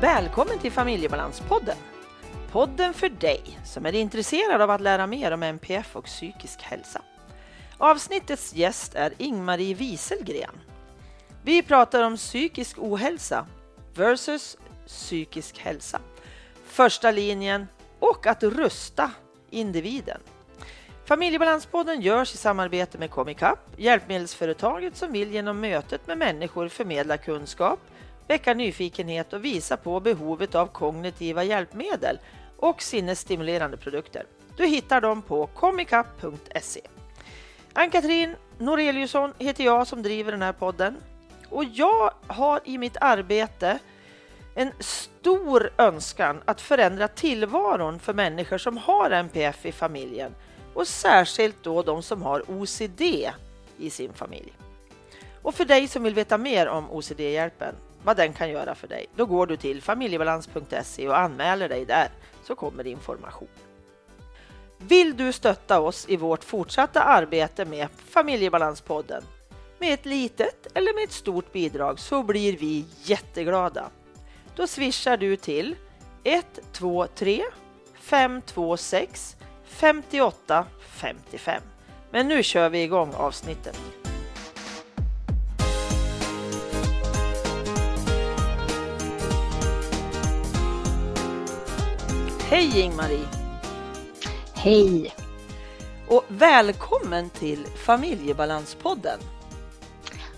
Välkommen till Familjebalanspodden! Podden för dig som är intresserad av att lära mer om NPF och psykisk hälsa. Avsnittets gäst är Ingmarie Wieselgren. Vi pratar om psykisk ohälsa versus psykisk hälsa. Första linjen och att rusta individen. Familjebalanspodden görs i samarbete med Comicap, hjälpmedelsföretaget som vill genom mötet med människor förmedla kunskap, väcka nyfikenhet och visa på behovet av kognitiva hjälpmedel och sinnesstimulerande produkter. Du hittar dem på comicap.se. Ann-Katrin Noreliusson heter jag som driver den här podden och jag har i mitt arbete en stor önskan att förändra tillvaron för människor som har NPF i familjen och särskilt då de som har OCD i sin familj. Och för dig som vill veta mer om OCD-hjälpen, vad den kan göra för dig, då går du till familjebalans.se och anmäler dig där så kommer information. Vill du stötta oss i vårt fortsatta arbete med Familjebalanspodden med ett litet eller med ett stort bidrag så blir vi jätteglada. Då swishar du till 123 526 58 55. Men nu kör vi igång avsnittet. Hej Ingmarie! Hej! Och välkommen till Familjebalanspodden!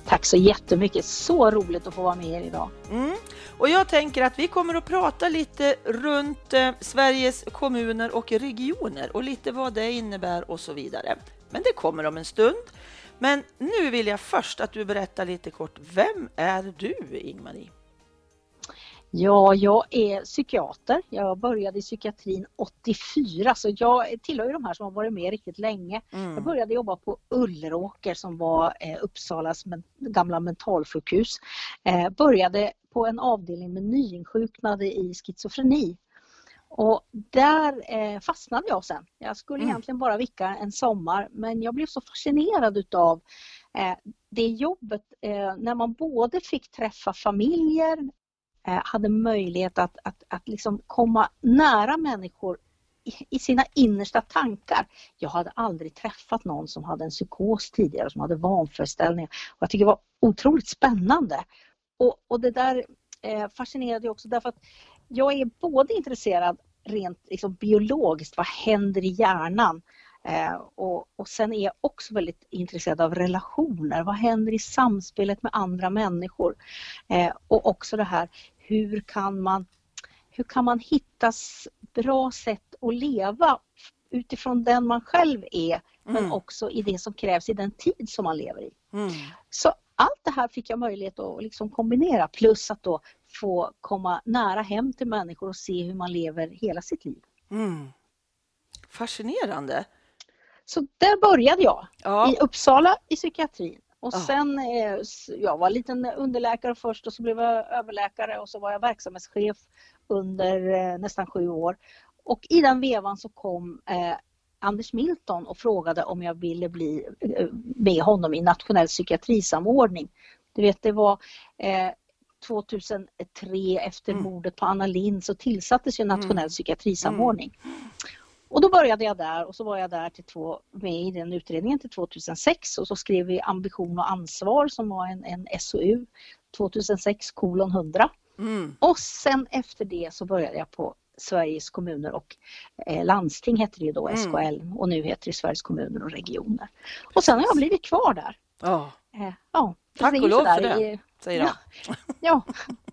Tack så jättemycket, så roligt att få vara med er idag. Mm. Och jag tänker att vi kommer att prata lite runt eh, Sveriges kommuner och regioner och lite vad det innebär och så vidare. Men det kommer om en stund. Men nu vill jag först att du berättar lite kort, vem är du Ingmarie? Ja, jag är psykiater. Jag började i psykiatrin 84 så jag tillhör de här som har varit med riktigt länge. Mm. Jag började jobba på Ulleråker som var eh, Uppsalas men, gamla mentalsjukhus. Eh, började på en avdelning med nyinsjuknade i schizofreni. Och där eh, fastnade jag sen. Jag skulle mm. egentligen bara vicka en sommar men jag blev så fascinerad utav eh, det jobbet eh, när man både fick träffa familjer, Eh, hade möjlighet att, att, att liksom komma nära människor i, sina innersta tankar. Jag hade aldrig träffat någon som hade en psykos tidigare, som hade vanföreställningar. Och jag tycker det var otroligt spännande. Och, och det där eh, fascinerade också därför att jag är både intresserad rent liksom, biologiskt, vad händer i hjärnan? Eh, och, och sen är jag också väldigt intresserad av relationer. Vad händer i samspelet med andra människor? Eh, och också det här, hur kan man, hur kan man hitta bra sätt att leva utifrån den man själv är, mm. men också i det som krävs i den tid som man lever i. Mm. Så allt det här fick jag möjlighet att liksom kombinera plus att då få komma nära hem till människor och se hur man lever hela sitt liv. Mm. Fascinerande! Så där började jag, ja. i Uppsala i psykiatrin. Och sen, eh, jag var liten underläkare först och så blev jag överläkare och så var jag verksamhetschef under eh, nästan sju år. Och i den vevan så kom eh, Anders Milton och frågade om jag ville bli eh, med honom i nationell psykiatrisamordning. Du vet, det var eh, 2003 efter mm. mordet på Anna Lind så tillsattes ju nationell mm. psykiatrisamordning. Och då började jag där och så var jag där till två, med i den utredningen till 2006 och så skrev vi ambition och ansvar som var en, en SOU 2006 kolon 100. Mm. Och sen efter det så började jag på Sveriges kommuner och eh, landsting hette det ju då, mm. SKL och nu heter det Sveriges kommuner och regioner. Och sen har jag blivit kvar där. Oh. Eh, ja, Tack och lov för det, säger jag. Ja, ja.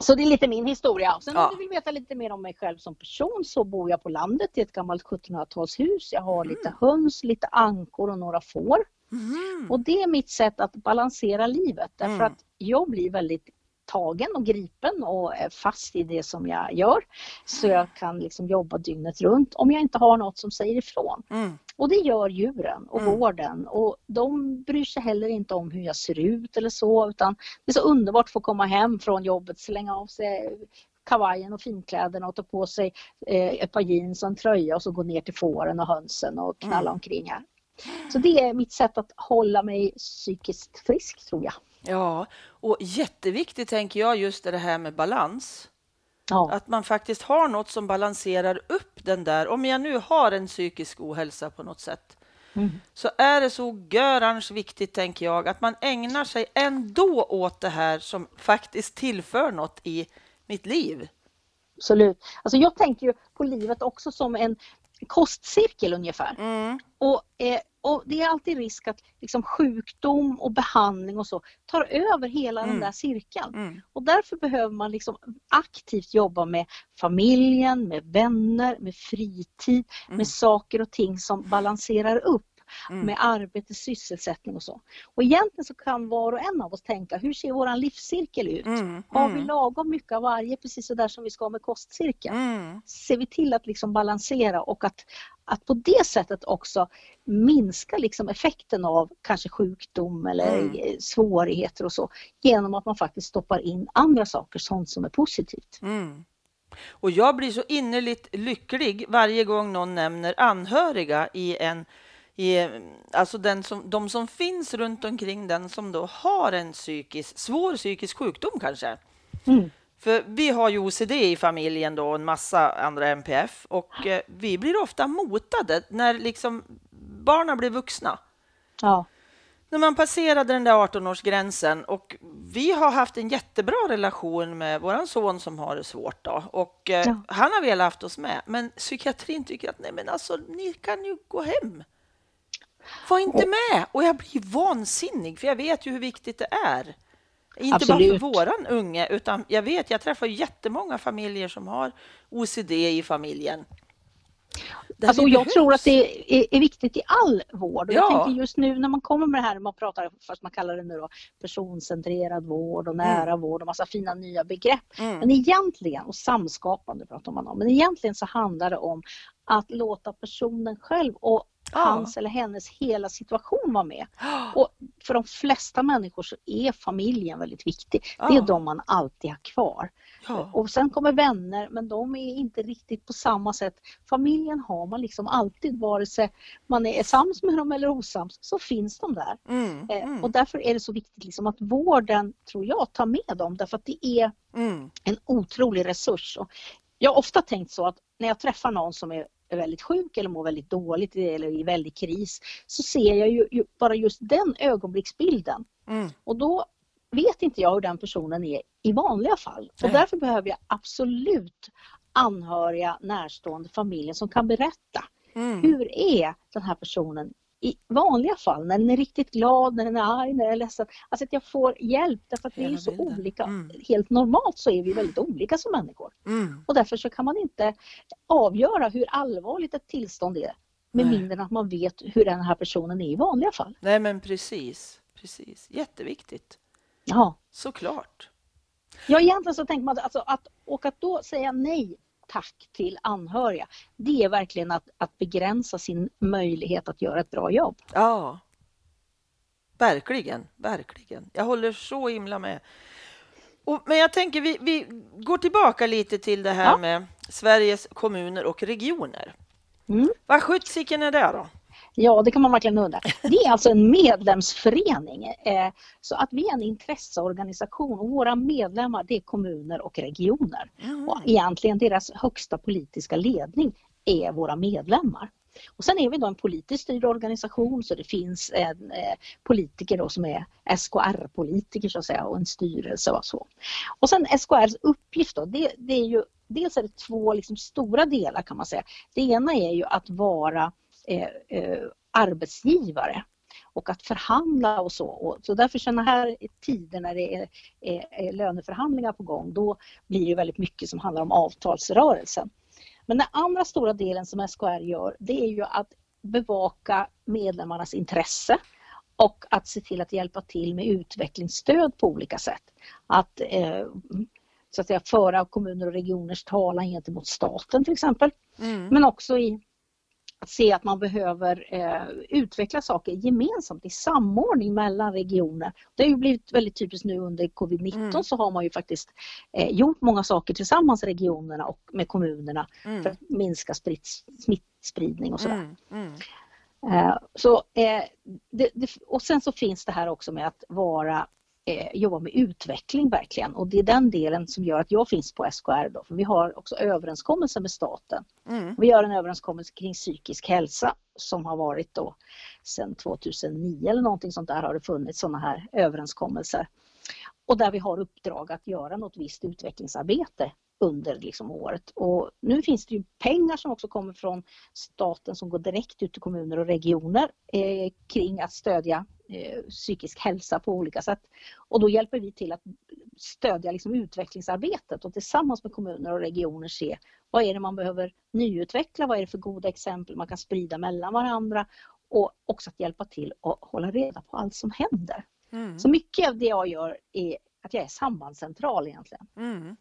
Så det är lite min historia. Sen ja. om du vill veta lite mer om mig själv som person så bor jag på landet i ett gammalt 1700-talshus. Jag har mm. lite höns, lite ankor och några får. Mm. Och det är mitt sätt att balansera livet därför mm. att jag blir väldigt tagen och gripen och är fast i det som jag gör. Så jag kan liksom jobba dygnet runt om jag inte har något som säger ifrån. Mm. Och det gör djuren och mm. vården och de bryr sig heller inte om hur jag ser ut eller så utan det är så underbart att få komma hem från jobbet, slänga av sig kavajen och finkläderna och ta på sig eh, ett par jeans och en tröja och så gå ner till fåren och hönsen och knalla mm. omkring här. Så det är mitt sätt att hålla mig psykiskt frisk tror jag. Ja, och jätteviktigt tänker jag just det här med balans. Ja. Att man faktiskt har något som balanserar upp den där. Om jag nu har en psykisk ohälsa på något sätt Mm. så är det så görans viktigt, tänker jag, att man ägnar sig ändå åt det här som faktiskt tillför något i mitt liv. Absolut. Alltså jag tänker ju på livet också som en kostcirkel ungefär. Mm. Och, eh, och det är alltid risk att liksom, sjukdom och behandling och så tar över hela Mm. den där cirkeln. Mm. Och därför behöver man liksom aktivt jobba med familjen, med vänner, med fritid, Mm. med saker och ting som balanserar upp Mm. med arbete, sysselsättning och så. Och egentligen så kan var och en av oss tänka, hur ser våran livscirkel ut? Mm. Har vi Mm. lagom mycket av varje, precis så där som vi ska ha med kostcirkeln? Mm. Ser vi till att liksom balansera och att, att på det sättet också minska liksom effekten av kanske sjukdom eller Mm. eh, svårigheter och så genom att man faktiskt stoppar in andra saker, sånt som är positivt. Mm. Och jag blir så innerligt lycklig varje gång någon nämner anhöriga i en i, alltså den som, de som finns runt omkring den som då har en psykisk, svår psykisk sjukdom kanske. Mm. För vi har ju OCD i familjen då, och en massa andra MPF och eh, vi blir ofta motade när liksom barnen blir vuxna. Ja. När man passerade den där 18-årsgränsen och vi har haft en jättebra relation med våran son som har det svårt då och eh, Ja. han har velat haft oss med. Men psykiatrin tycker att nej men alltså ni kan ju gå hem. Var inte med! Och jag blir vansinnig för jag vet ju hur viktigt det är. Inte Absolut. bara för våran unge utan jag vet, jag träffar jättemånga familjer som har OCD i familjen. Alltså, och jag tror att det är, är viktigt i all vård. Och Jag Ja. tänker just nu när man kommer med det här, man pratar, fast man kallar det nu då, personcentrerad vård och nära vård och massa fina nya begrepp. Mm. Men egentligen, och samskapande pratar man om, men egentligen så handlar det om att låta personen själv och Ja. hans eller hennes hela situation vara med. Och för de flesta människor så är familjen väldigt viktig. Det är Ja. de man alltid har kvar. Ja. Och sen kommer vänner, men de är inte riktigt på samma sätt. Familjen har man liksom alltid, vare sig man är sams med dem eller osams, så finns de där. Mm. Eh, Mm. Och därför är det så viktigt liksom att vården, tror jag, tar med dem. Därför att det är Mm. en otrolig resurs. Och jag har ofta tänkt så att när jag träffar någon som är är väldigt sjuk eller mår väldigt dåligt eller i väldigt kris så ser jag ju, ju bara just den ögonblicksbilden. Mm. Och då vet inte jag hur den personen är i vanliga fall. Och därför behöver jag absolut anhöriga, närstående, familjen som kan berätta. Mm. Hur är den här personen i vanliga fall, när den är riktigt glad, när den är arg, när den är ledsen. Alltså att jag får hjälp därför att vi är så olika. Mm. Helt normalt så är vi väldigt olika som människor. Mm. Och därför så kan man inte avgöra hur allvarligt ett tillstånd är med Nej. mindre än att man vet hur den här personen är i vanliga fall. Nej, men precis. Precis. Jätteviktigt. Ja. Såklart. Ja, egentligen så tänker man alltså att, och att då säga nej tack till anhöriga, det är verkligen att, att begränsa sin möjlighet att göra ett bra jobb. Ja. Verkligen, verkligen. Jag håller så himla med. Och, men jag tänker, vi, vi går tillbaka lite till det här Ja. med Sveriges kommuner och regioner. Mm. Vad sjuttsiken är det då? Ja, det kan man verkligen undra. Det är alltså en medlemsförening. Eh, så att vi är en intresseorganisation och våra medlemmar det är kommuner och regioner. Mm. Och egentligen deras högsta politiska ledning är våra medlemmar. Och sen är vi då en politiskt styrd organisation så det finns en, eh, politiker då som är SKR-politiker så att säga och en styrelse och så. Och sen SKRs uppgift då, det, det är ju dels är det två liksom stora delar kan man säga. Det ena är ju att vara arbetsgivare och att förhandla och så. Och, så därför sådana här tider när det är, är, är löneförhandlingar på gång, då blir det väldigt mycket som handlar om avtalsrörelsen. Men den andra stora delen som SKR gör, det är ju att bevaka medlemmarnas intresse och att se till att hjälpa till med utvecklingsstöd på olika sätt. Att, eh, så att säga, föra kommuner och regioners talan gentemot staten till exempel. Mm. Men också i att se att man behöver eh, utveckla saker gemensamt i samordning mellan regioner. Det har ju blivit väldigt typiskt nu under covid-19 Mm. så har man ju faktiskt eh, gjort många saker tillsammans regionerna och med kommunerna för Mm. att minska spritt, smittspridning och sådär. Mm. Mm. Eh, så, eh, det, det, och sen så finns det här också med att vara eh, jobba med utveckling verkligen och det är den delen som gör att jag finns på SKR då, för vi har också överenskommelser med staten. Mm. Vi gör en överenskommelse kring psykisk hälsa som har varit då sedan 2009 eller någonting sånt där har det funnits sådana här överenskommelser. Och där vi har uppdrag att göra något visst utvecklingsarbete under liksom året. Och nu finns det ju pengar som också kommer från staten som går direkt ut till kommuner och regioner eh, kring att stödja eh, psykisk hälsa på olika sätt. Och då hjälper vi till att stödja liksom utvecklingsarbetet och tillsammans med kommuner och regioner se vad är det man behöver nyutveckla, vad är det för goda exempel man kan sprida mellan varandra och också att hjälpa till att hålla reda på allt som händer. Mm. Så mycket av det jag gör är att jag är sambandscentral egentligen. Mm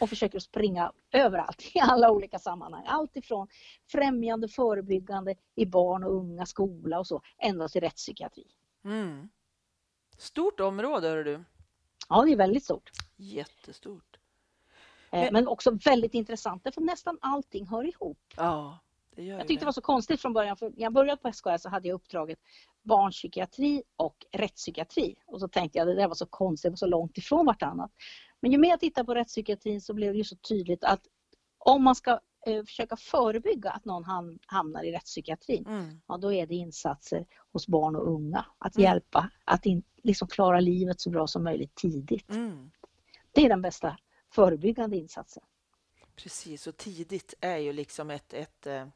och försöker springa överallt i alla olika sammanhang. Allt ifrån främjande, förebyggande i barn och unga, skola och så, ända till rättspsykiatri. Mm. Stort område, hör du. Ja, det är väldigt stort. Jättestort. Eh, men också väldigt intressant, för nästan allting hör ihop. Ja, jag tyckte det var så konstigt från början, för när jag började på SKR så hade jag uppdraget barnpsykiatri och rättspsykiatri. Och så tänkte jag, det där var så konstigt, det var så långt ifrån vartannat. Men ju mer jag tittar på rättspsykiatrin så blev det ju så tydligt att om man ska eh, försöka förebygga att någon ham hamnar i rättspsykiatrin, mm. ja, då är det insatser hos barn och unga. Att mm. hjälpa, att in, liksom klara livet så bra som möjligt tidigt. Mm. Det är den bästa förebyggande insatsen. Precis, och tidigt är ju liksom ett, ett eh,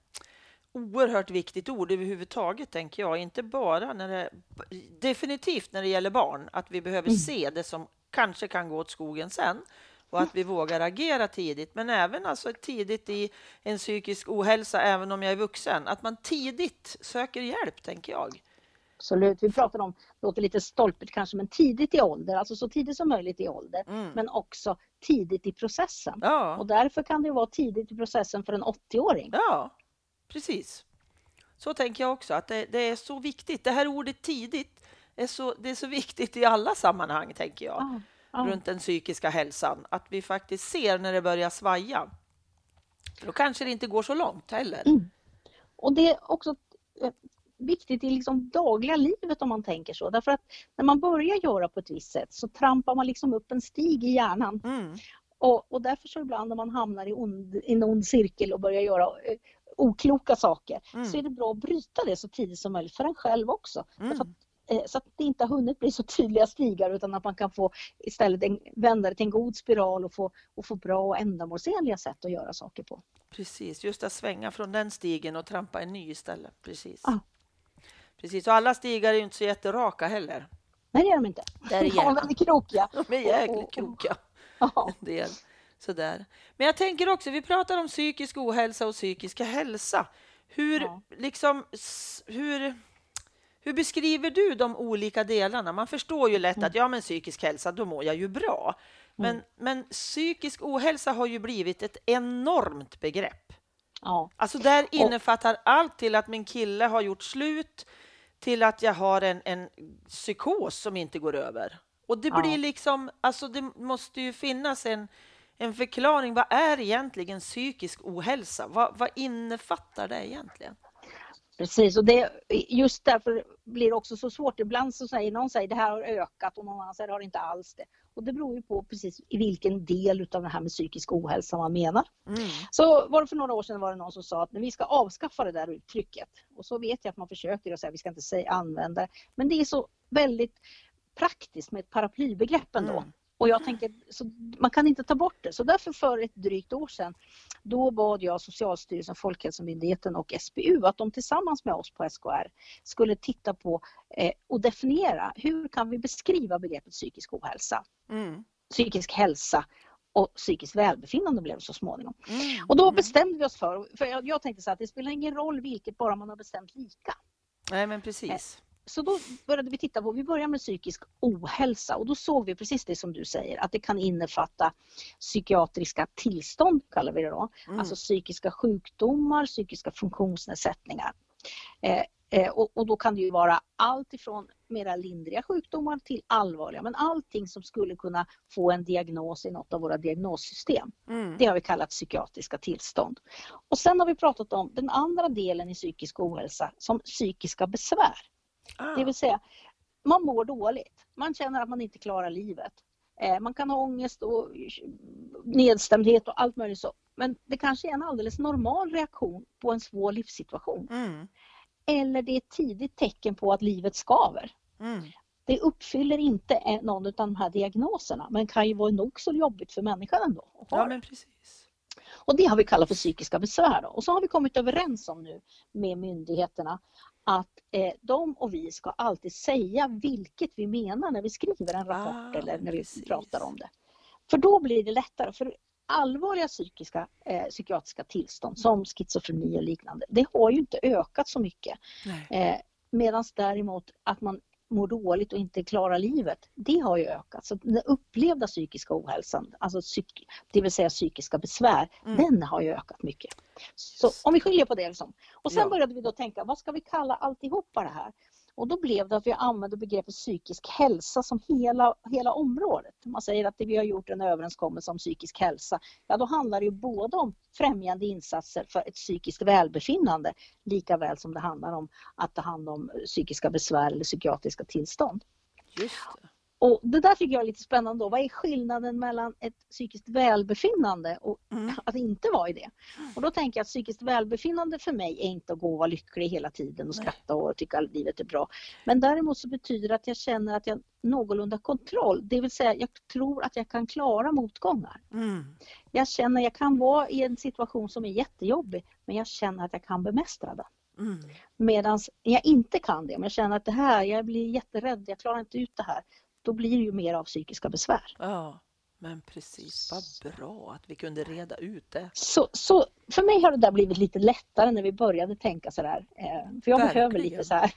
oerhört viktigt ord överhuvudtaget, tänker jag. Inte bara när det... Definitivt när det gäller barn, att vi behöver mm. se det som kanske kan gå åt skogen sen och att vi vågar agera tidigt, men även alltså tidigt i en psykisk ohälsa, även om jag är vuxen. Att man tidigt söker hjälp, tänker jag. Absolut. Vi pratar om, låter lite stolpigt kanske, men tidigt i ålder, alltså så tidigt som möjligt i ålder, mm. men också tidigt i processen. Ja. Och därför kan det vara tidigt i processen för en 80-åring. Ja, precis. Så tänker jag också, att det, det, är så viktigt. Det här ordet tidigt, är så, det är så viktigt i alla sammanhang, tänker jag, ja, ja. runt den psykiska hälsan. Att vi faktiskt ser när det börjar svaja. För då kanske det inte går så långt heller. Mm. Och det är också eh, viktigt i liksom dagliga livet om man tänker så. Därför att när man börjar göra på ett visst sätt så trampar man liksom upp en stig i hjärnan. Mm. Och, och därför så ibland när man hamnar i, ond, i en ond cirkel och börjar göra eh, okloka saker mm. så är det bra att bryta det så tidigt som möjligt för en själv också. Mm. Eh, så att det inte har hunnit bli så tydliga stigar utan att man kan få istället en, vända det till en god spiral och få, och få bra och ändamålsenliga sätt att göra saker på. Precis, just att svänga från den stigen och trampa en ny istället. Precis. Ah. Precis, och alla stigar är ju inte så jätteraka heller. Nej, det är de inte. Där är de är väldigt krokiga. De är jäkligt krokiga. Ja. En del. Sådär. Men jag tänker också, vi pratar om psykisk ohälsa och psykisk hälsa. Hur, ja. liksom, hur hur beskriver du de olika delarna? Man förstår ju lätt att ja, men psykisk hälsa, då mår jag ju bra. Men, mm. men psykisk ohälsa har ju blivit ett enormt begrepp. Ja. Alltså där innefattar allt till att min kille har gjort slut till att jag har en, en psykos som inte går över. Och det blir ja. liksom, alltså det måste ju finnas en, en förklaring. Vad är egentligen psykisk ohälsa? Vad, vad innefattar det egentligen? Precis, och det, just därför blir det också så svårt. Ibland så säger någon säger det här har ökat och någon annan säger det har inte alls det. Och det beror ju på precis i vilken del av det här med psykisk ohälsa man menar. Mm. Så var det för några år sedan var det någon som sa att vi ska avskaffa det där uttrycket. Och så vet jag att man försöker att säga vi ska inte säga använda Men det är så väldigt praktiskt med ett paraplybegrepp ändå. Mm. Och jag tänker, så man kan inte ta bort det. Så därför för ett drygt år sedan, då bad jag Socialstyrelsen, Folkhälsomyndigheten och SBU att de tillsammans med oss på SKR skulle titta på eh, och definiera hur kan vi beskriva begreppet psykisk ohälsa, mm. psykisk hälsa och psykiskt välbefinnande blev så småningom. Mm. Och då mm. bestämde vi oss för, för jag, jag tänkte så att det spelar ingen roll vilket, bara man har bestämt lika. Nej men precis. Så då började vi titta på, vi började med psykisk ohälsa och då såg vi precis det som du säger, att det kan innefatta psykiatriska tillstånd, kallar vi det då. Mm. Alltså psykiska sjukdomar, psykiska funktionsnedsättningar. Eh, Eh, och, och, då kan det ju vara allt ifrån mera lindriga sjukdomar till allvarliga, men allting som skulle kunna få en diagnos i något av våra diagnossystem. Mm. Det har vi kallat psykiatriska tillstånd. Och sen har vi pratat om den andra delen i psykisk ohälsa som psykiska besvär. Ah. Det vill säga, man mår dåligt, man känner att man inte klarar livet. Eh, man kan ha ångest och nedstämdhet och allt möjligt så. Men det kanske är en alldeles normal reaktion på en svår livssituation. Mm. Eller det är ett tidigt tecken på att livet skaver. Mm. Det uppfyller inte någon av de här diagnoserna men kan ju vara nog så jobbigt för människan ändå. Ja, men precis. Och det har vi kallat för psykiska besvär. Då. Och så har vi kommit överens om nu med myndigheterna att eh, de och vi ska alltid säga vilket vi menar när vi skriver en rapport ah, eller när precis. vi pratar om det. För då blir det lättare. För allvarliga psykiska, eh, psykiatriska tillstånd som schizofreni och liknande, det har ju inte ökat så mycket. Eh, Medan däremot att man mår dåligt och inte klarar livet, det har ju ökat. Så den upplevda psykiska ohälsan, alltså psyk, det vill säga psykiska besvär, mm. den har ju ökat mycket. Så om vi skiljer på det. Liksom. Och sen ja. började vi då tänka, vad ska vi kalla alltihopa det här? Och då blev det att vi använde begreppet psykisk hälsa som hela, hela området. Man säger att vi har gjort en överenskommelse om psykisk hälsa. Ja, då handlar det ju både om främjande insatser för ett psykiskt välbefinnande lika väl som det handlar om att ta hand om psykiska besvär eller psykiatriska tillstånd. Just det. Och det där tycker jag är lite spännande. Då. Vad är skillnaden mellan ett psykiskt välbefinnande och mm. att inte vara i det? Och då tänker jag att psykiskt välbefinnande för mig är inte att gå och vara lycklig hela tiden och skratta och tycka att livet är bra. Men däremot så betyder det att jag känner att jag har någorlunda kontroll. Det vill säga jag tror att jag kan klara motgångar. Mm. Jag känner att jag kan vara i en situation som är jättejobbig men jag känner att jag kan bemästra den. Mm. Medan jag inte kan det, men jag känner att det här, jag blir jätterädd, jag klarar inte ut det här då blir det ju mer av psykiska besvär. Ja, men precis, vad bra att vi kunde reda ut det. Så, så för mig har det där blivit lite lättare när vi började tänka sådär. Eh, för jag Verkligen. behöver lite så här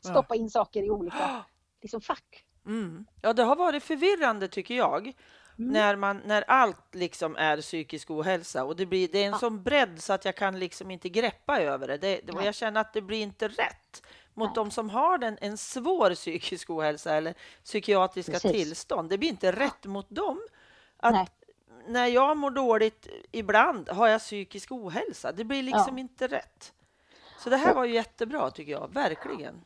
stoppa in saker i olika liksom, fack. Mm. Ja, det har varit förvirrande tycker jag. Mm. När, man, när allt liksom är psykisk ohälsa och det, blir, det är en ja. sån bredd så att jag kan liksom inte greppa över det. det, det och jag känner att det blir inte rätt mot Nej. de som har den, en svår psykisk ohälsa eller psykiatriska Precis. tillstånd. Det blir inte rätt mot dem. Att Nej. när jag mår dåligt ibland har jag psykisk ohälsa. Det blir liksom ja. inte rätt. Så det här var ju jättebra tycker jag, verkligen.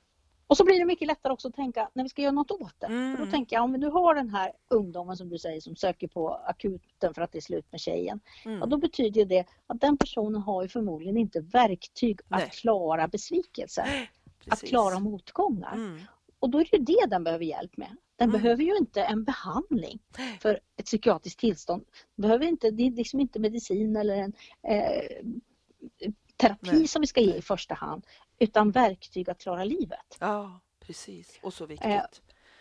Och så blir det mycket lättare också att tänka när vi ska göra något åt det. Mm. För då tänker jag, om vi nu har den här ungdomen som du säger som söker på akuten för att det är slut med tjejen. Mm. Och då betyder det att den personen har ju förmodligen inte verktyg Nej. att klara besvikelser. Precis. att klara motgångar. Mm. Och då är det det den behöver hjälp med. Den mm. behöver ju inte en behandling för ett psykiatriskt tillstånd. behöver inte, det är liksom inte medicin eller en eh, terapi Nej. som vi ska ge i första hand utan verktyg att klara livet. Ja, precis. Och så viktigt. Eh,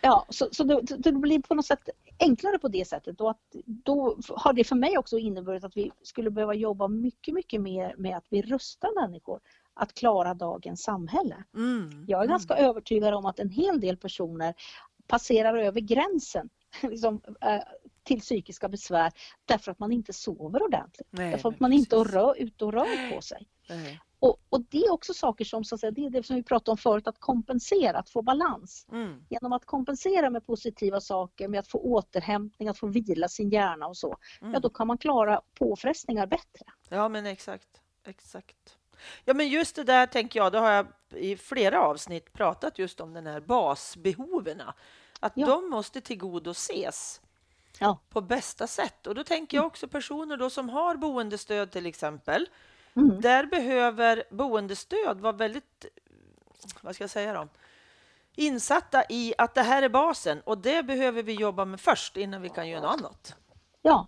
ja, så, så det, det, blir på något sätt enklare på det sättet. Och att då har det för mig också inneburit att vi skulle behöva jobba mycket, mycket mer med att vi rustar människor att klara dagens samhälle. Mm. Jag är mm. ganska övertygad om att en hel del personer passerar över gränsen liksom, äh, till psykiska besvär därför att man inte sover ordentligt. Nej, därför att man precis. inte är ute och rör på sig. Och, och, det är också saker som, så att säga, det är det som vi pratade om förut, att kompensera, att få balans. Mm. Genom att kompensera med positiva saker, med att få återhämtning, att få vila sin hjärna och så, mm. ja då kan man klara påfrestningar bättre. Ja men exakt, exakt. Ja, men just det där tänker jag, det har jag i flera avsnitt pratat just om den här basbehoven. Att ja. de måste tillgodoses ja. på bästa sätt. Och då tänker jag också personer då som har boendestöd till exempel. Mm. Där behöver boendestöd vara väldigt, vad ska jag säga då? insatta i att det här är basen och det behöver vi jobba med först innan vi kan göra något annat. Ja,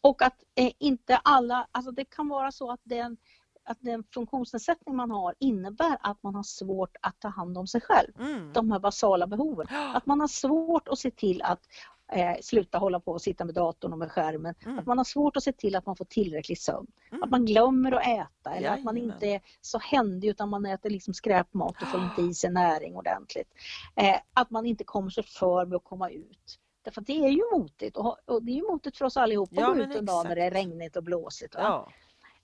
och att eh, inte alla, alltså det kan vara så att den att den funktionsnedsättning man har innebär att man har svårt att ta hand om sig själv. Mm. De här basala behoven. Att man har svårt att se till att eh, sluta hålla på och sitta med datorn och med skärmen. Mm. Att man har svårt att se till att man får tillräcklig sömn. Mm. Att man glömmer att äta eller Jajamän. att man inte är så händig utan man äter liksom skräpmat och får inte i sig näring ordentligt. Eh, att man inte kommer sig för med att komma ut. Därför det är ju motigt och, och det är ju motigt för oss allihopa att ja, gå ut en dag när det är regnigt och blåsigt. Ja.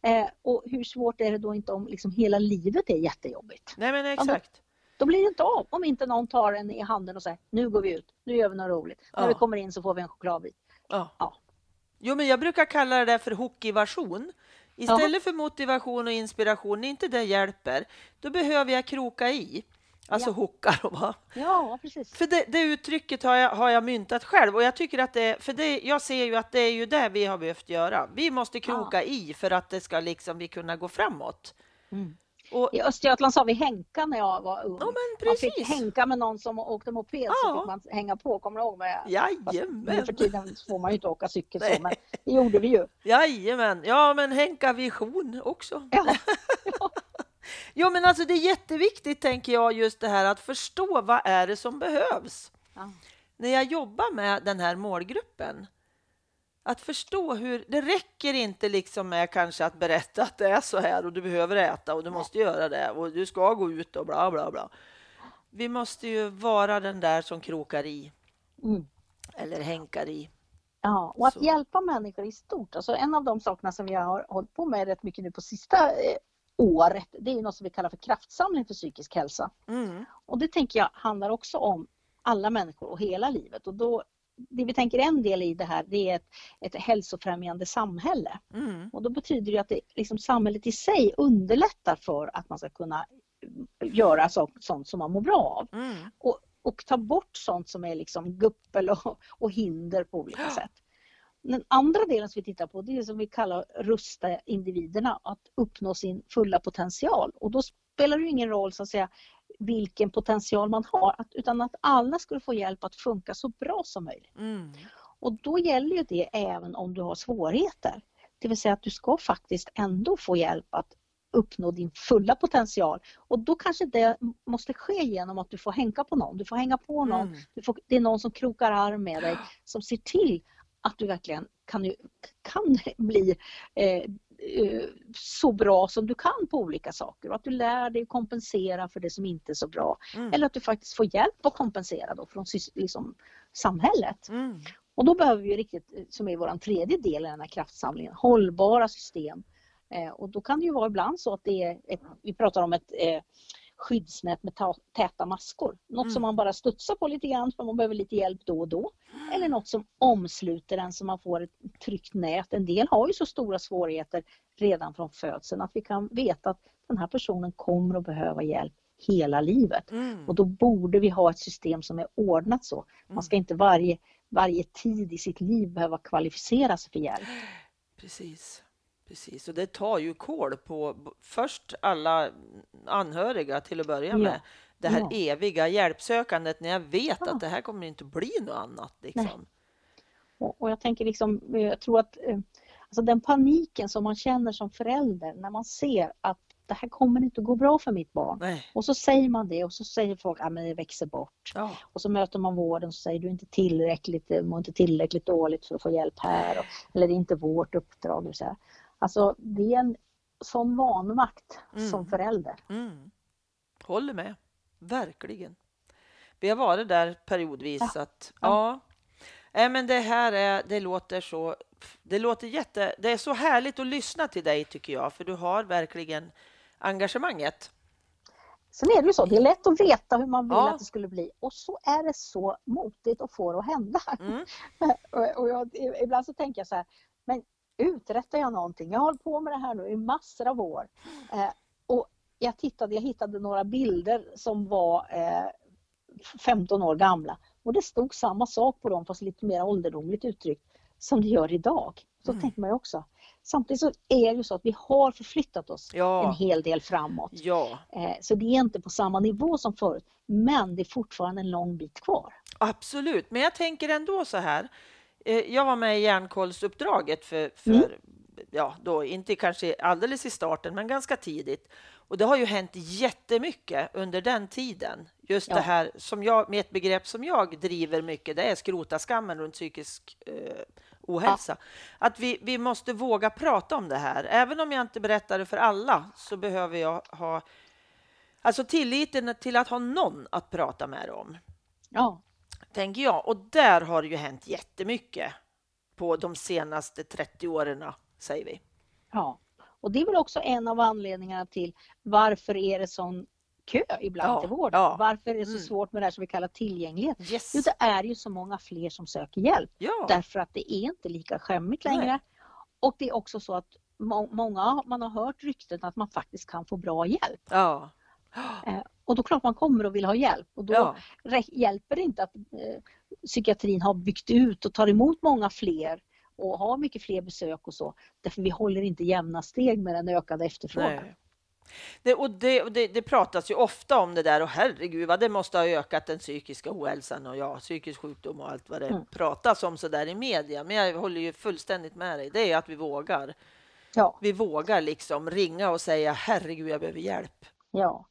Eh, och hur svårt är det då inte om liksom hela livet är jättejobbigt? Nej men exakt. Ja, då, blir det inte av om inte någon tar en i handen och säger nu går vi ut, nu gör vi något roligt. Ja. När vi kommer in så får vi en chokladbit. Ja. ja. Jo men jag brukar kalla det för hockeyversion. Istället ja. för motivation och inspiration, när inte det hjälper, då behöver jag kroka i. Alltså ja. hookar och va? Ja, precis. För det, det, uttrycket har jag, har jag myntat själv och jag tycker att det, för det, jag ser ju att det är ju det vi har behövt göra. Vi måste kroka ja. i för att det ska liksom vi kunna gå framåt. Mm. Och, I Östergötland sa vi hänka när jag var ung. Ja, men man fick hänka med någon som åkte moped ja. så fick man hänga på, kommer du ihåg? Med, Jajamän! För tiden får man ju inte åka cykel så, men det gjorde vi ju. Jajamän, ja men hänka vision också. Ja. ja. Jo, men alltså det är jätteviktigt, tänker jag, just det här att förstå vad är det som behövs. Ja. När jag jobbar med den här målgruppen, att förstå hur... Det räcker inte liksom med kanske att berätta att det är så här och du behöver äta och du måste göra det och du ska gå ut och bla bla bla. Vi måste ju vara den där som krokar i. Mm. Eller hänkar i. Ja, och att så. hjälpa människor i stort. Alltså en av de sakerna som vi har hållit på med rätt mycket nu på sista eh, året, det är något som vi kallar för kraftsamling för psykisk hälsa. Mm. Och det tänker jag handlar också om alla människor och hela livet. Och då, det vi tänker en del i det här, det är ett, ett hälsofrämjande samhälle. Mm. Och då betyder det att det, liksom, samhället i sig underlättar för att man ska kunna göra så, sånt som man mår bra av. Mm. Och, och ta bort sånt som är liksom guppel och, och hinder på olika sätt. Den andra delen som vi tittar på det är som vi kallar rusta individerna att uppnå sin fulla potential och då spelar det ingen roll så att säga vilken potential man har utan att alla skulle få hjälp att funka så bra som möjligt. Mm. Och då gäller ju det även om du har svårigheter. Det vill säga att du ska faktiskt ändå få hjälp att uppnå din fulla potential. Och då kanske det måste ske genom att du får hänga på någon. Du får hänga på någon. Mm. Får, det är någon som krokar arm med dig som ser till att du verkligen kan, kan bli eh, eh, så bra som du kan på olika saker och att du lär dig kompensera för det som inte är så bra. Mm. Eller att du faktiskt får hjälp att kompensera då från liksom, samhället. Mm. Och då behöver vi riktigt, som är vår tredje del i den här kraftsamlingen, hållbara system. Eh, och då kan det ju vara ibland så att det är, ett, vi pratar om ett eh, skyddsnät med täta maskor. Något mm. som man bara studsar på lite grann för man behöver lite hjälp då och då. Eller något som omsluter en så man får ett tryggt nät. En del har ju så stora svårigheter redan från födseln att vi kan veta att den här personen kommer att behöva hjälp hela livet. Mm. Och då borde vi ha ett system som är ordnat så. Man ska mm. inte varje, varje tid i sitt liv behöva kvalificera sig för hjälp. Precis. Precis, och det tar ju kål på först alla anhöriga till att börja med. Ja. Det här ja. eviga hjälpsökandet när jag vet ja. att det här kommer inte bli något annat. Liksom. Och, och, jag tänker liksom, jag tror att eh, alltså den paniken som man känner som förälder när man ser att det här kommer inte att gå bra för mitt barn. Nej. Och så säger man det och så säger folk att det växer bort. Ja. Och så möter man vården och säger du är inte tillräckligt, mår inte tillräckligt dåligt för att få hjälp här. Och, eller det är inte vårt uppdrag. Och så här. Alltså det är en sån vanmakt mm. som förälder. Mm. Håller med, verkligen. Vi har varit där periodvis. Ja. Att, ja. ja. men det här är, det låter så, det låter jätte, det är så härligt att lyssna till dig tycker jag, för du har verkligen engagemanget. Sen är det ju så, det är lätt att veta hur man vill ja. att det skulle bli och så är det så motigt att få det att hända. Mm. och jag, ibland så tänker jag så här, men uträttar jag någonting? Jag har hållit på med det här nu i massor av år. Eh, och jag, tittade, jag hittade några bilder som var eh, 15 år gamla och det stod samma sak på dem fast lite mer ålderdomligt uttryckt som det gör idag. Så mm. tänker man ju också. Samtidigt så är det ju så att vi har förflyttat oss ja. en hel del framåt. Ja. Eh, så det är inte på samma nivå som förut, men det är fortfarande en lång bit kvar. Absolut, men jag tänker ändå så här. Eh, jag var med i järnkollsuppdraget för, för mm. ja, då, inte kanske alldeles i starten, men ganska tidigt. Och det har ju hänt jättemycket under den tiden. Just ja. det här som jag, med ett begrepp som jag driver mycket, det är skrota skammen runt psykisk eh, ohälsa. Ja. Att vi, vi måste våga prata om det här. Även om jag inte berättar det för alla så behöver jag ha alltså tilliten till att ha någon att prata med om. Ja tänker jag. Och där har det ju hänt jättemycket på de senaste 30 åren, säger vi. Ja, Och det är väl också en av anledningarna till varför är det sån kö ibland Ja, till vård. ja. Varför är det så Mm. svårt med det här som vi kallar tillgänglighet? Yes. Jo, det är ju så många fler som söker hjälp Ja. därför att det är inte lika skämmigt Nej. längre. Och det är också så att må- många, man har hört rykten att man faktiskt kan få bra hjälp. Ja. Eh, Och då klart man kommer och vill ha hjälp och då Ja. hjälper det inte att eh, psykiatrin har byggt ut och tar emot många fler och har mycket fler besök och så. Därför vi håller inte jämna steg med den ökade efterfrågan. Nej. Det, och det, det, det pratas ju ofta om det där och herregud vad det måste ha ökat den psykiska ohälsan och ja, psykisk sjukdom och allt vad det Mm. pratas om så där i media. Men jag håller ju fullständigt med dig. Det är att vi vågar. Ja, Vi vågar liksom ringa och säga herregud, jag behöver hjälp. ja,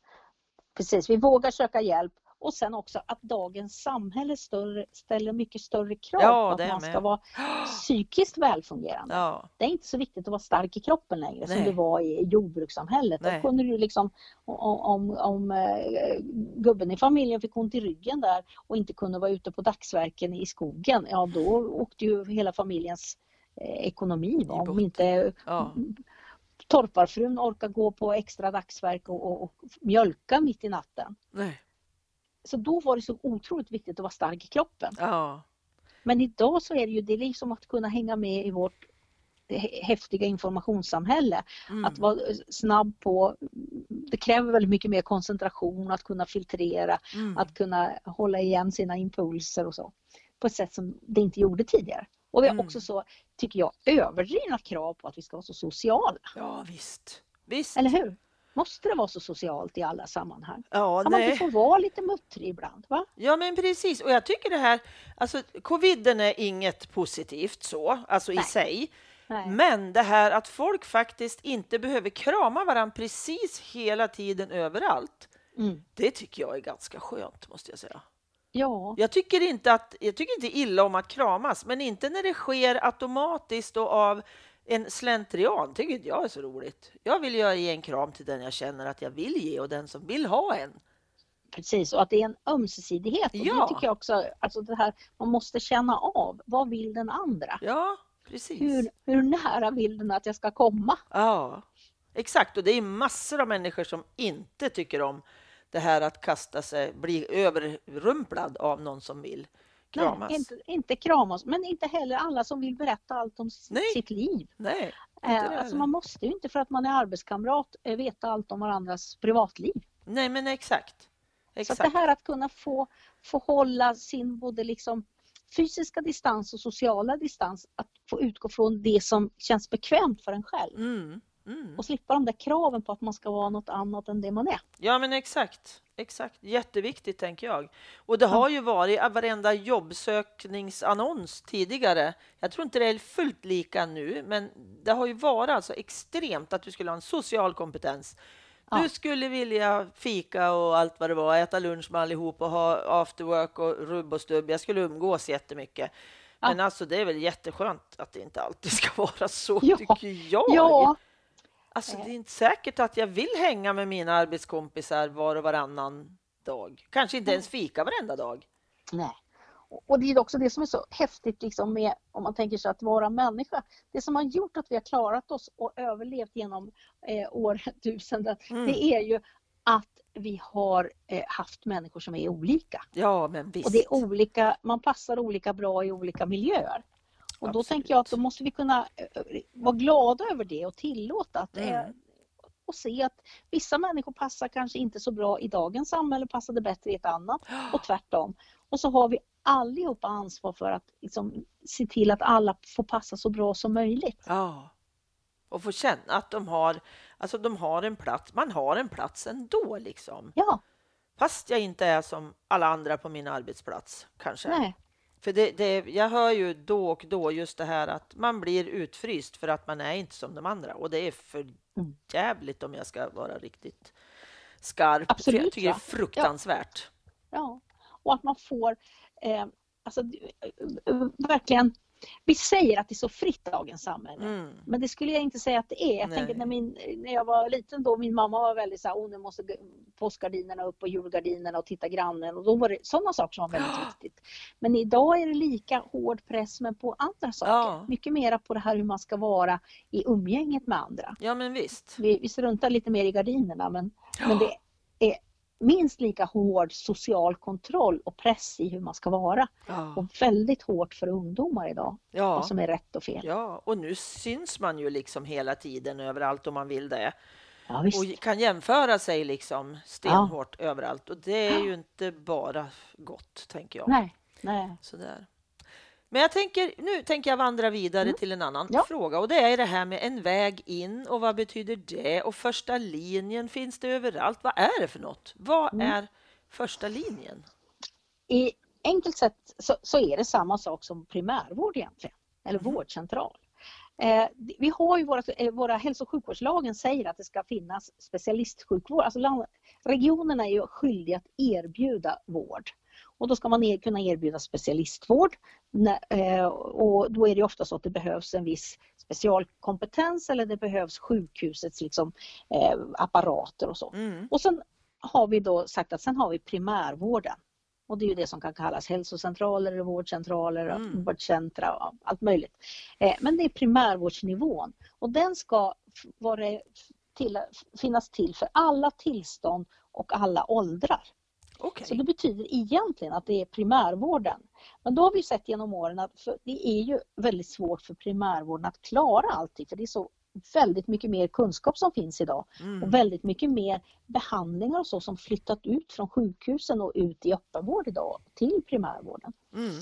precis. Vi vågar söka hjälp och sen också att dagens samhälle större, ställer mycket större krav Ja, på att man med. ska vara psykiskt välfungerande. Ja, Det är inte så viktigt att vara stark i kroppen längre som Nej. det var i jordbrukssamhället. Nej. Då kunde du liksom, om, om, om eh, gubben i familjen fick ont i ryggen där och inte kunde vara ute på dagsverken i skogen, ja då åkte ju hela familjens eh, ekonomi. Om inte ja, torparfrun orkar gå på extra dagsverk och, och, och mjölka mitt i natten. nej, Så då var det så otroligt viktigt att vara stark i kroppen. ja, Men idag så är det ju det är liksom att kunna hänga med i vårt hä- häftiga informationssamhälle. mm. Att vara snabb på, det kräver väldigt mycket mer koncentration, att kunna filtrera, mm. att kunna hålla igen sina impulser och så. På ett sätt som det inte gjorde tidigare. Och vi har Mm. också så, tycker jag, överdrivna krav på att vi ska vara så sociala. ja visst, visst. Eller hur? Måste det vara så socialt i alla sammanhang? Ja, Kan man inte nej. få vara lite muttrig ibland? Va? Ja, men precis. Och jag tycker det här, alltså coviden är inget positivt så, alltså i Nej. sig. Nej. Men det här att folk faktiskt inte behöver krama varandra precis hela tiden överallt. Mm. Det tycker jag är ganska skönt, måste jag säga. Ja, Jag tycker inte att jag tycker inte illa om att kramas, men inte när det sker automatiskt och av en slentrian. Tycker inte jag är så roligt. Jag vill ju ge en kram till den jag känner att jag vill ge och den som vill ha en. precis. Och att det är en ömsesidighet. Och Ja. Det tycker jag också, alltså det här, man måste känna av, vad vill den andra? Ja, precis. Hur, hur nära vill den att jag ska komma? Ja, exakt. Och det är massor av människor som inte tycker om det här att kasta sig, bli överrumplad av någon som vill kramas. Nej, inte, inte kramas, men inte heller alla som vill berätta allt om Nej. sitt liv. Nej, Eh, alltså man måste ju inte för att man är arbetskamrat eh, veta allt om varandras privatliv. nej, men exakt. Så Exakt. det här att kunna få, få hålla sin både liksom fysiska distans och sociala distans, att få utgå från det som känns bekvämt för en själv Mm, mm. och slippa de där kraven på att man ska vara något annat än det man är. Ja, men exakt. Exakt. Jätteviktigt, tänker jag. Och det har ju varit varenda jobbsökningsannons tidigare. Jag tror inte det är fullt lika nu, men det har ju varit alltså extremt att du skulle ha en social kompetens. Du skulle vilja fika och allt vad det var, äta lunch med allihop och ha after work och rubb och stubb. Jag skulle umgås jättemycket. Men alltså det är väl jätteskönt att det inte alltid ska vara så, Ja. tycker jag. Ja, Alltså, det är inte säkert att jag vill hänga med mina arbetskompisar var och varannan dag. Kanske inte ens fika varenda dag. nej. Och- det är också det som är så häftigt liksom med, om man tänker sig att vara människa. Det som har gjort att vi har klarat oss och överlevt genom eh, årtusenden, Mm. det är ju att vi har eh, haft människor som är olika. Ja, men visst. Och det är olika, man passar olika bra i olika miljöer. Och då Absolut. tänker jag att då måste vi kunna eh, vara glada över det och tillåta att är, Mm. och se att vissa människor passar kanske inte så bra i dagens samhälle, passade bättre i ett annat och tvärtom. Och så har vi allihopa ansvar för att liksom, se till att alla får passa så bra som möjligt. Ja. Och få känna att de har, alltså de har en plats. Man har en plats ändå liksom. Ja, Fast jag inte är som alla andra på min arbetsplats kanske. nej, För det, det, jag hör ju då och då just det här att man blir utfryst för att man är inte som de andra. Och det är för Mm. jävligt om jag ska vara riktigt skarp. för Absolut, jag tycker det är fruktansvärt. ja. Och att man får eh, alltså, eh, verkligen vi säger att det är så fritt dagens samhälle. Mm. Men det skulle jag inte säga att det är. Jag Nej. tänker när, min, när jag var liten då, min mamma var väldigt så här, oh, nu måste påskgardinerna upp och julgardinerna och titta grannen och då var det sådana saker som var väldigt viktigt. Men idag är det lika hård press men på andra saker. Ja. Mycket mera på det här hur man ska vara i umgänget med andra. Ja men visst. Vi, vi struntar lite mer i gardinerna men, men det är minst lika hård social kontroll och press i hur man ska vara. Ja. Och väldigt hårt för ungdomar idag, Ja. vad som är rätt och fel. ja, och nu syns man ju liksom hela tiden överallt om man vill det. Ja. Och kan jämföra sig liksom stenhårt överallt. Och det är ju inte bara gott, tänker jag. Nej, nej. Sådär. Men jag tänker, nu tänker jag vandra vidare till en annan Mm. Ja. fråga och det är det här med en väg in och vad betyder det? Och första linjen finns det överallt. Vad är det för något? Vad Mm. är första linjen? I enkelt sett så, så är det samma sak som primärvård egentligen, eller Mhm. vårdcentral. Eh, vi har ju våra, eh, våra hälso och sjukvårdslagen säger att det ska finnas specialistsjukvård. Alltså land, regionerna är ju skyldiga att erbjuda vård. Och då ska man er, kunna erbjuda specialistvård. Eh, och då är det ofta så att det behövs en viss specialkompetens eller det behövs sjukhusets liksom, eh, apparater och så. Mm. Och sen har vi då sagt att sen har vi primärvården. Och det är ju det som kan kallas hälsocentraler, vårdcentraler, Mm. vårdcentra och allt möjligt. Eh, Men det är primärvårdsnivån och den ska vara, till, finnas till för alla tillstånd och alla åldrar. Okej. Så det betyder egentligen att det är primärvården. Men då har vi sett genom åren att det är ju väldigt svårt för primärvården att klara allting för det är så väldigt mycket mer kunskap som finns idag Mm. och väldigt mycket mer behandlingar och så som flyttat ut från sjukhusen och ut i öppenvård idag till primärvården. Mm.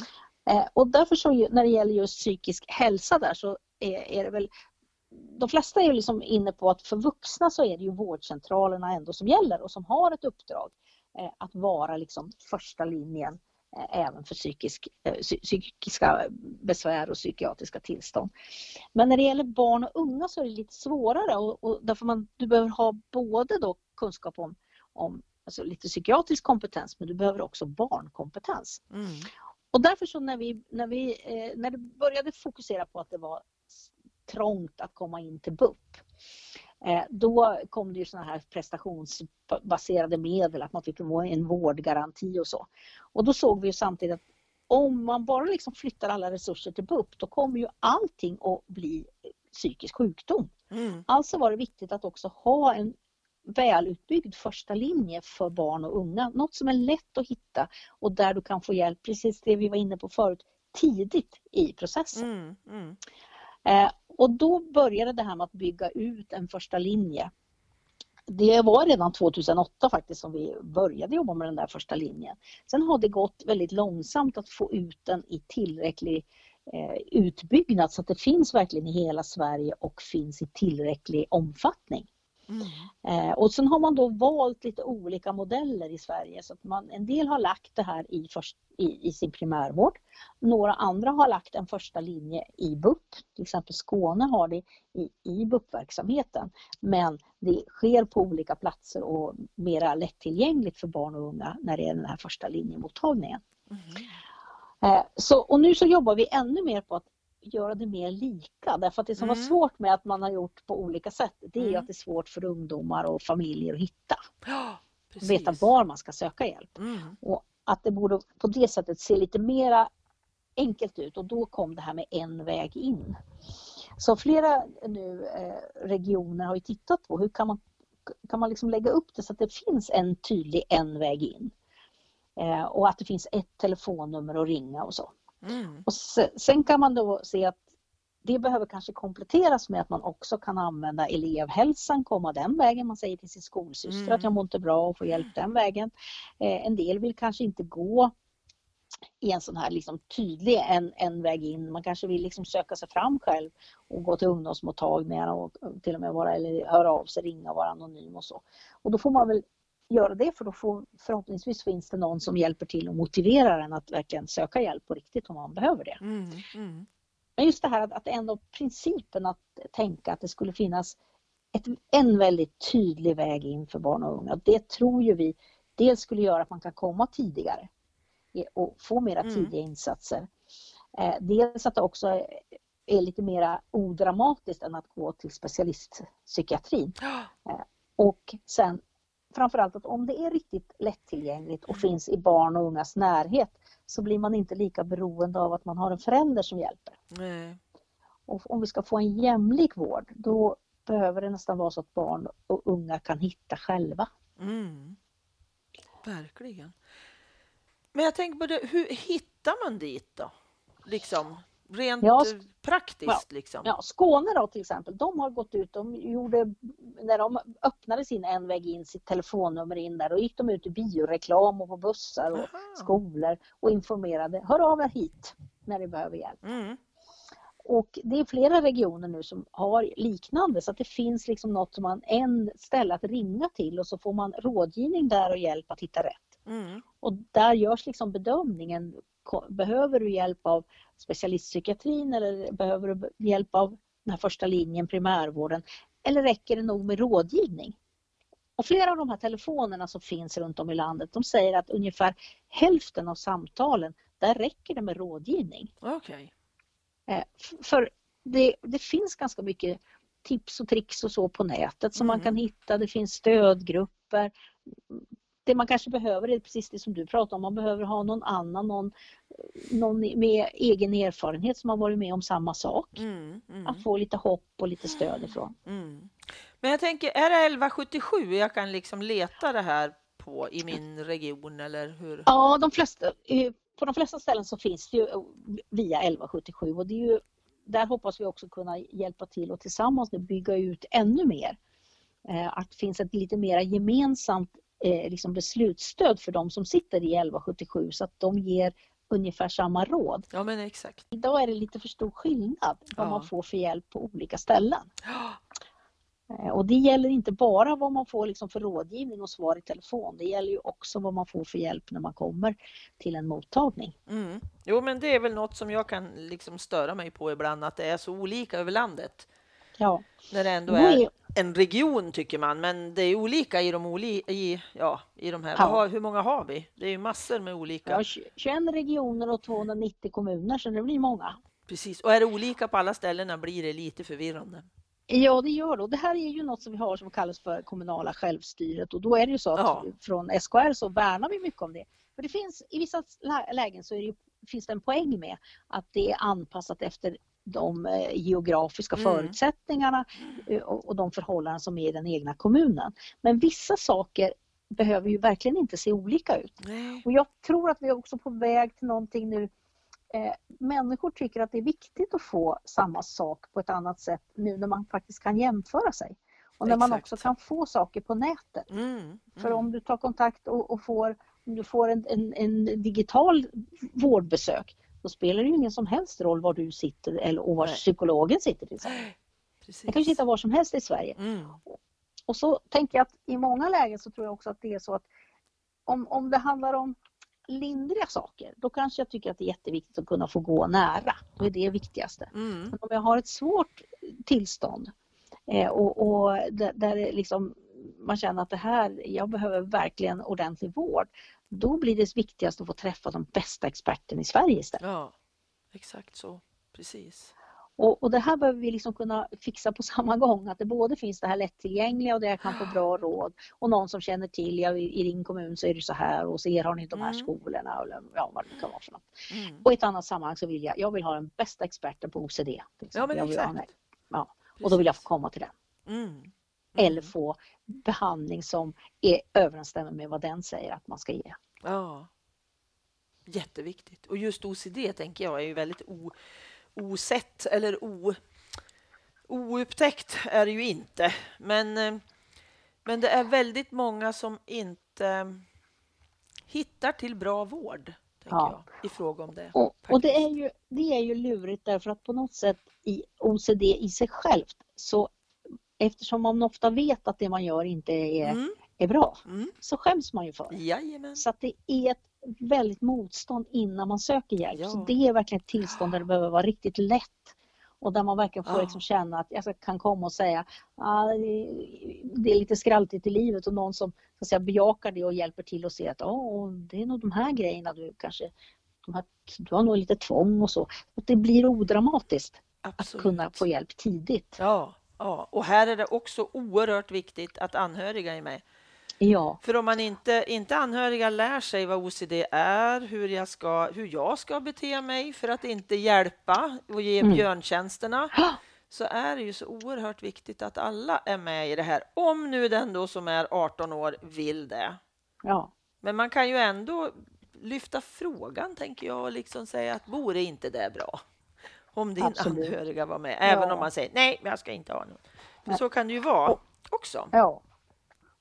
Eh, och därför så när det gäller just psykisk hälsa där så är, är det väl de flesta är ju liksom inne på att för vuxna så är det ju vårdcentralerna ändå som gäller och som har ett uppdrag att vara liksom första linjen eh, även för psykisk, eh, psy- psykiska besvär och psykiatriska tillstånd. Men när det gäller barn och unga så är det lite svårare och, och därför man, du behöver ha både då kunskap om, om alltså lite psykiatrisk kompetens men du behöver också barnkompetens. Mm. Och därför så när vi, när vi eh, när det började fokusera på att det var trångt att komma in till BUP eh, då kom det ju sådana här prestationsbaserade medel, att man fick en vårdgaranti och så. Och då såg vi ju samtidigt att om man bara liksom flyttar alla resurser till BUP då kommer ju allting att bli psykisk sjukdom. Mm. Alltså var det viktigt att också ha en välutbyggd första linje för barn och unga. Något som är lätt att hitta och där du kan få hjälp, precis det vi var inne på förut, tidigt i processen. Mm. Mm. Eh, och då började det här med att bygga ut en första linje. Det var redan 2008 faktiskt som vi började jobba med den där första linjen. Sen har det gått väldigt långsamt att få ut den i tillräcklig eh, utbyggnad så att det finns verkligen i hela Sverige och finns i tillräcklig omfattning. Mm. Eh, och sen har man då valt lite olika modeller i Sverige så att man, en del har lagt det här i, först, i, i sin primärvård. Några andra har lagt en första linje i BUP, till exempel Skåne har det i, i BUP-verksamheten. Men det sker på olika platser och mera lättillgängligt för barn och unga när det är den här första linjemottagningen. Mm. Eh, så, och nu så jobbar vi ännu mer på att göra det mer lika därför att det som var Mm. svårt med att man har gjort på olika sätt det är Mm. att det är svårt för ungdomar och familjer att hitta. Ja, precis. Veta var man ska söka hjälp. Mm. Och att det borde på det sättet se lite mera enkelt ut och då kom det här med en väg in. Så flera nu eh, regioner har ju tittat på hur kan man, kan man liksom lägga upp det så att det finns en tydlig en väg in. Eh, och att det finns ett telefonnummer att ringa och så. Mm. Och se, sen kan man då se att det behöver kanske kompletteras med att man också kan använda elevhälsan, komma den vägen. Man säger till sin skolsyster Mm. att jag mår inte bra och får hjälp den vägen. Eh, en del vill kanske inte gå i en sån här liksom tydlig en, en väg in. Man kanske vill liksom söka sig fram själv och gå till ungdomsmottagningar och till och med vara, eller höra av sig, ringa och vara anonym och så. Och då får man väl göra det för då får, förhoppningsvis finns det någon som hjälper till och motiverar en att verkligen söka hjälp på riktigt om man behöver det. Mm. Mm. Men just det här att, att ändå principen att tänka att det skulle finnas ett, en väldigt tydlig väg in för barn och unga. Det tror ju vi dels skulle göra att man kan komma tidigare och få mera Mm. tidiga insatser. Eh, dels att det också är lite mer odramatiskt än att gå till specialistpsykiatrin. Eh, och sen framförallt att om det är riktigt lättillgängligt och finns i barn och ungas närhet så blir man inte lika beroende av att man har en förälder som hjälper. Nej. Och om vi ska få en jämlik vård då behöver det nästan vara så att barn och unga kan hitta själva. Mm. Verkligen. Men jag tänker på det, hur hittar man dit då? Liksom, rent Ja, praktiskt liksom. Ja, Skåne då till exempel, de har gått ut, de gjorde, när de öppnade sin en väg in, sitt telefonnummer in där, då gick de ut i bioreklam och på bussar och Aha. skolor och informerade, hör av er hit när ni behöver hjälp. Mm. Och det är flera regioner nu som har liknande så att det finns liksom något som man, en ställe att ringa till och så får man rådgivning där och hjälp att hitta rätt. Mm. Och där görs liksom bedömningen, behöver du hjälp av specialistpsykiatrin eller behöver du hjälp av den här första linjen, primärvården, eller räcker det nog med rådgivning? Och flera av de här telefonerna som finns runt om i landet, de säger att ungefär hälften av samtalen, där räcker det med rådgivning. Okej. Eh, För det, det finns ganska mycket tips och tricks och så på nätet som man Mm. kan hitta. Det finns stödgrupper. Det man kanske behöver är precis det som du pratar om. Man behöver ha någon annan, någon, någon med egen erfarenhet som har varit med om samma sak. Mm. Mm. Att få lite hopp och lite stöd ifrån. Mm. Men jag tänker, är det 1177 jag kan liksom leta det här på i min region eller hur? Ja, de flesta, på de flesta ställen så finns det ju eh, via 1177 och det är ju, där hoppas vi också kunna hjälpa till och tillsammans bygga ut ännu mer. Eh, Att det finns ett lite mer gemensamt eh, liksom beslutsstöd för de som sitter i 1177 så att de ger ungefär samma råd. Ja, men exakt. Idag är det lite för stor skillnad vad Ja. man får för hjälp på olika ställen. Eh, Och det gäller inte bara vad man får liksom för rådgivning och svar i telefon. Det gäller ju också vad man får för hjälp när man kommer till en mottagning. Mm. Jo, men det är väl något som jag kan liksom störa mig på ibland, att det är så olika över landet. Ja, När det ändå Då är en region tycker man, men det är olika i de, oli i, ja, i de här. Ja. Har, hur många har vi? Det är ju massor med olika. ja, 21 regioner och 290 kommuner så det blir många. Precis. Och är det olika på alla ställena blir det lite förvirrande. Ja, det gör det. Och det här är ju något som vi har som kallas för kommunala självstyret och då är det ju så att Ja. från SKR så värnar vi mycket om det. För det finns i vissa lä- lägen så är det, ju- finns det en poäng med att det är anpassat efter de eh, geografiska Mm. förutsättningarna eh, och, de förhållanden som är i den egna kommunen. Men vissa saker behöver ju verkligen inte se olika ut. Nej. Och jag tror att vi är också på väg till någonting nu. Eh, människor tycker att det är viktigt att få samma sak på ett annat sätt nu när man faktiskt kan jämföra sig. Och när man Exakt. också kan få saker på nätet. Mm. För Mm. om du tar kontakt och, och får, om du får en, en, en digital vårdbesök då spelar det ju ingen som helst roll var du sitter eller, och var Nej. psykologen sitter. Till exempel. Precis. Jag kan ju sitta var som helst i Sverige. Mm. Och så tänker jag att i många lägen så tror jag också att det är så att om, om det handlar om lindriga saker, då kanske jag tycker att det är jätteviktigt att kunna få gå nära. Då är det viktigaste. Mm. Men om jag har ett svårt tillstånd eh, och, och där, där liksom, man känner att det här, jag behöver verkligen ordentlig vård. Då blir det viktigast att få träffa de bästa experterna i Sverige istället. Ja, exakt så. Precis. Och, och det här behöver vi liksom kunna fixa på samma gång. Att det både finns det här lättillgängliga och där jag kan få bra råd och någon som känner till, ja, i i din kommun så är det så här och så er har ni de här Mm. skolorna eller ja, vad det kan vara för något. Mm. Och i ett annat sammanhang så vill jag, jag vill ha den bästa experten på OCD. Ja, men ha exakt. en- ja, och då vill jag få komma till den. Mm. Mm. Eller få behandling som är, överensstämmer med vad den säger att man ska ge. Ja. Jätteviktigt. Och just OCD tänker jag är ju väldigt o, osett eller o, oupptäckt är det ju inte. Men, eh, men det är väldigt många som inte hittar till bra vård tänker Ja. jag, i fråga om det. Och, och det, är ju, det är ju lurigt därför att på något sätt i OCD i sig självt så eftersom man ofta vet att det man gör inte är, Mm. är bra Mm. så skäms man ju för det. Jajamän. Så att det är ett väldigt motstånd innan man söker hjälp. Ja. Så det är verkligen ett tillstånd där det behöver vara riktigt lätt. Och där man verkligen får Ja. liksom känna att jag kan komma och säga ah, det är lite skraltigt i livet och någon som så att säga, bejakar det och hjälper till och ser att oh, det är nog de här grejerna du kanske här, du har nog lite tvång och så. Och det blir odramatiskt Absolut. att kunna få hjälp tidigt. Ja, ja, och här är det också oerhört viktigt att anhöriga är med. Ja, För om man inte, inte anhöriga lär sig vad OCD är, hur jag, ska, hur jag ska bete mig för att inte hjälpa och ge Mm. björntjänsterna, så är det ju så oerhört viktigt att alla är med i det här. Om nu den då som är 18 år vill det. ja, Men man kan ju ändå lyfta frågan, tänker jag, och liksom säga att vore inte det bra? Om din Absolut. anhöriga var med, även Ja. om man säger nej, men jag ska inte ha någon. För Nej. så kan det ju vara också. ja.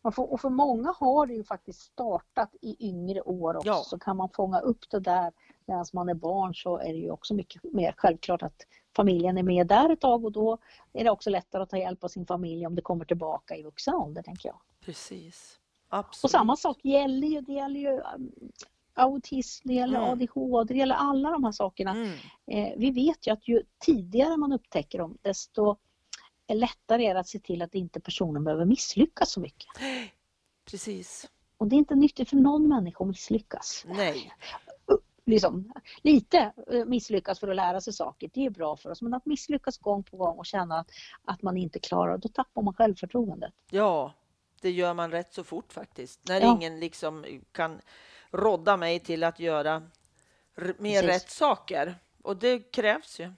Och för, och för många har det ju faktiskt startat i yngre år också, Ja. så kan man fånga upp det där medan man är barn så är det ju också mycket mer självklart att familjen är med där ett tag och då är det också lättare att ta hjälp av sin familj om det kommer tillbaka i vuxen ålder, tänker jag. Precis. Absolut. Och samma sak gäller ju, det gäller ju um, autism, det gäller Mm. ADHD, det gäller alla de här sakerna. Mm. Eh, vi vet ju att ju tidigare man upptäcker dem, desto lättare är det att se till att inte personen behöver misslyckas så mycket. Precis. Och det är inte nyttigt för någon människa att misslyckas. Nej. Liksom, lite eh, misslyckas för att lära sig saker, det är bra för oss. Men att misslyckas gång på gång och känna att, att man inte klarar, då tappar man självförtroendet. Ja, det gör man rätt så fort faktiskt. När Ja. ingen liksom kan rodda mig till att göra mer Precis. rätt saker. Och det krävs ju.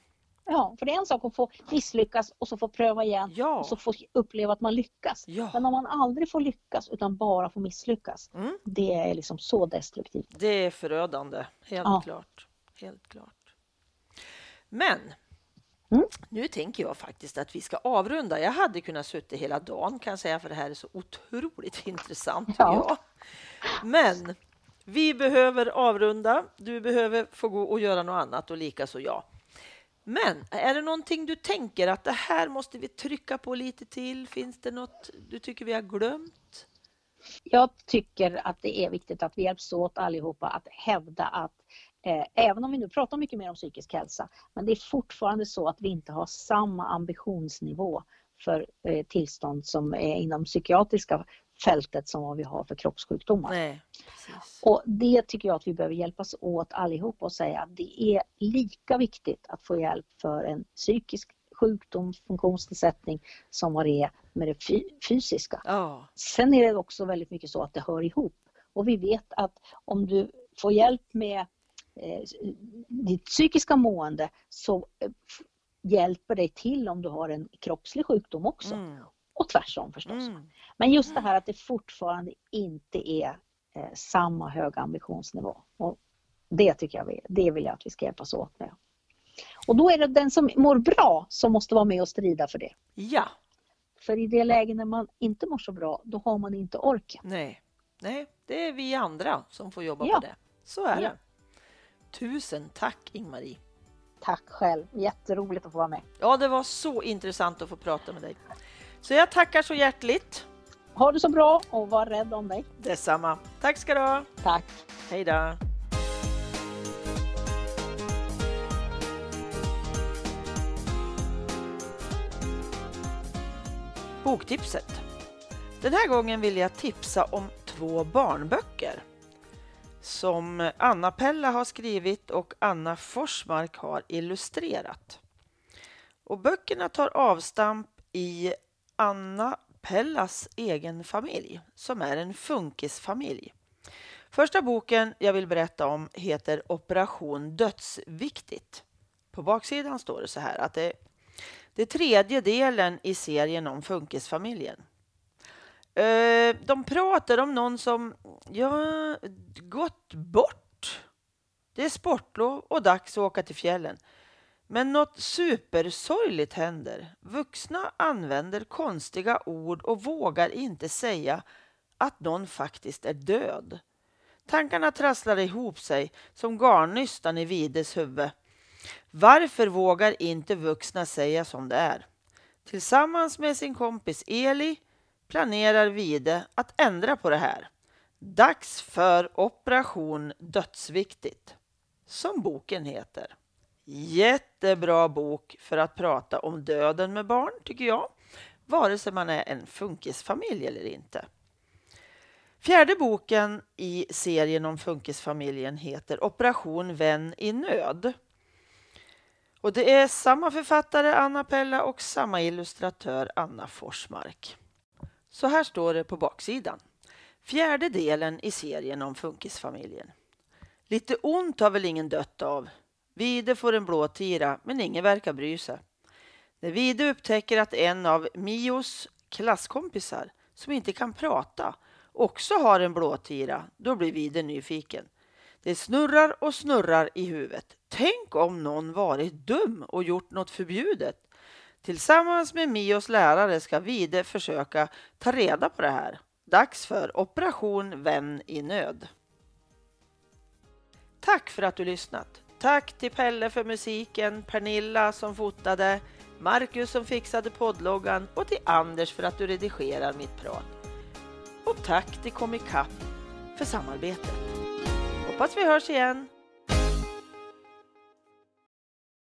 Ja, för det är en sak att få misslyckas och så få pröva igen Ja. och så få uppleva att man lyckas. Ja. Men om man aldrig får lyckas utan bara får misslyckas, Mm. det är liksom så destruktivt. Det är förödande, helt Ja. klart. Helt klart. Men Mm. nu tänker jag faktiskt att vi ska avrunda. Jag hade kunnat sitta hela dagen kan jag säga, för det här är så otroligt intressant. Ja. jag. Men vi behöver avrunda. Du behöver få gå och göra något annat och likaså jag. Men är det någonting du tänker att det här måste vi trycka på lite till? Finns det något du tycker vi har glömt? Jag tycker att det är viktigt att vi hjälps åt allihopa att hävda att eh, även om vi nu pratar mycket mer om psykisk hälsa, men det är fortfarande så att vi inte har samma ambitionsnivå för eh, tillstånd som är inom psykiatriska fältet som vad vi har för kroppssjukdomar. Nej. Och det tycker jag att vi behöver hjälpas åt allihop och säga att det är lika viktigt att få hjälp för en psykisk sjukdom, funktionsnedsättning som vad det är med det fy- fysiska. Ja, Sen är det också väldigt mycket så att det hör ihop. Och vi vet att om du får hjälp med eh, ditt psykiska mående så eh, hjälper det till om du har en kroppslig sjukdom också. mm, Och tvärtom förstås. mm. Men just det här att det fortfarande inte är eh, samma höga ambitionsnivå. Och det tycker jag vi, det vill jag att vi ska hjälpas åt med. Och då är det den som mår bra som måste vara med och strida för det. ja, För i det läge när man inte mår så bra, då har man inte orken. nej, nej, det är vi andra som får jobba Ja. på det. Så är Ja. det. Tusen tack Ingmarie. Tack själv, jätteroligt att få vara med. Ja, det var så intressant att få prata med dig. Så jag tackar så hjärtligt. Ha det så bra och var rädd om dig. Detsamma. Tack ska du ha. Tack. Hej då. Boktipset. Den här gången vill jag tipsa om två barnböcker som Anna Pella har skrivit och Anna Forsmark har illustrerat. Och böckerna tar avstamp i Anna Pellas egen familj som är en funkisfamilj. Första boken jag vill berätta om heter Operation Dödsviktigt. På baksidan står det så här att det, det är tredje delen i serien om funkisfamiljen. Eh, de pratar om någon som ja, gått bort. Det är sportlov och dags att åka till fjällen. Men något supersorgligt händer. Vuxna använder konstiga ord och vågar inte säga att någon faktiskt är död. Tankarna trasslar ihop sig som garnnystan i Vides huvud. Varför vågar inte vuxna säga som det är? Tillsammans med sin kompis Eli planerar Vide att ändra på det här. Dags för Operation Dödsviktigt, som boken heter. Jättebra bok för att prata om döden med barn, tycker jag. Vare sig man är en funkisfamilj eller inte. Fjärde boken i serien om Funkisfamiljen heter Operation vän i nöd. Och det är samma författare Anna Pella och samma illustratör Anna Forsmark. Så här står det på baksidan. Fjärde delen i serien om Funkisfamiljen. Lite ont har väl ingen dött av. Vide får en blåtira, men ingen verkar bry sig. När Vide upptäcker att en av Mios klasskompisar, som inte kan prata, också har en blåtira, då blir Vide nyfiken. Det snurrar och snurrar i huvudet. Tänk om någon varit dum och gjort något förbjudet. Tillsammans med Mios lärare ska Vide försöka ta reda på det här. Dags för Operation Vän i nöd. Tack för att du lyssnat. Tack till Pelle för musiken, Pernilla som fotade, Marcus som fixade poddloggan och till Anders för att du redigerar mitt prat. Och tack till Comicap för samarbetet. Hoppas vi hörs igen.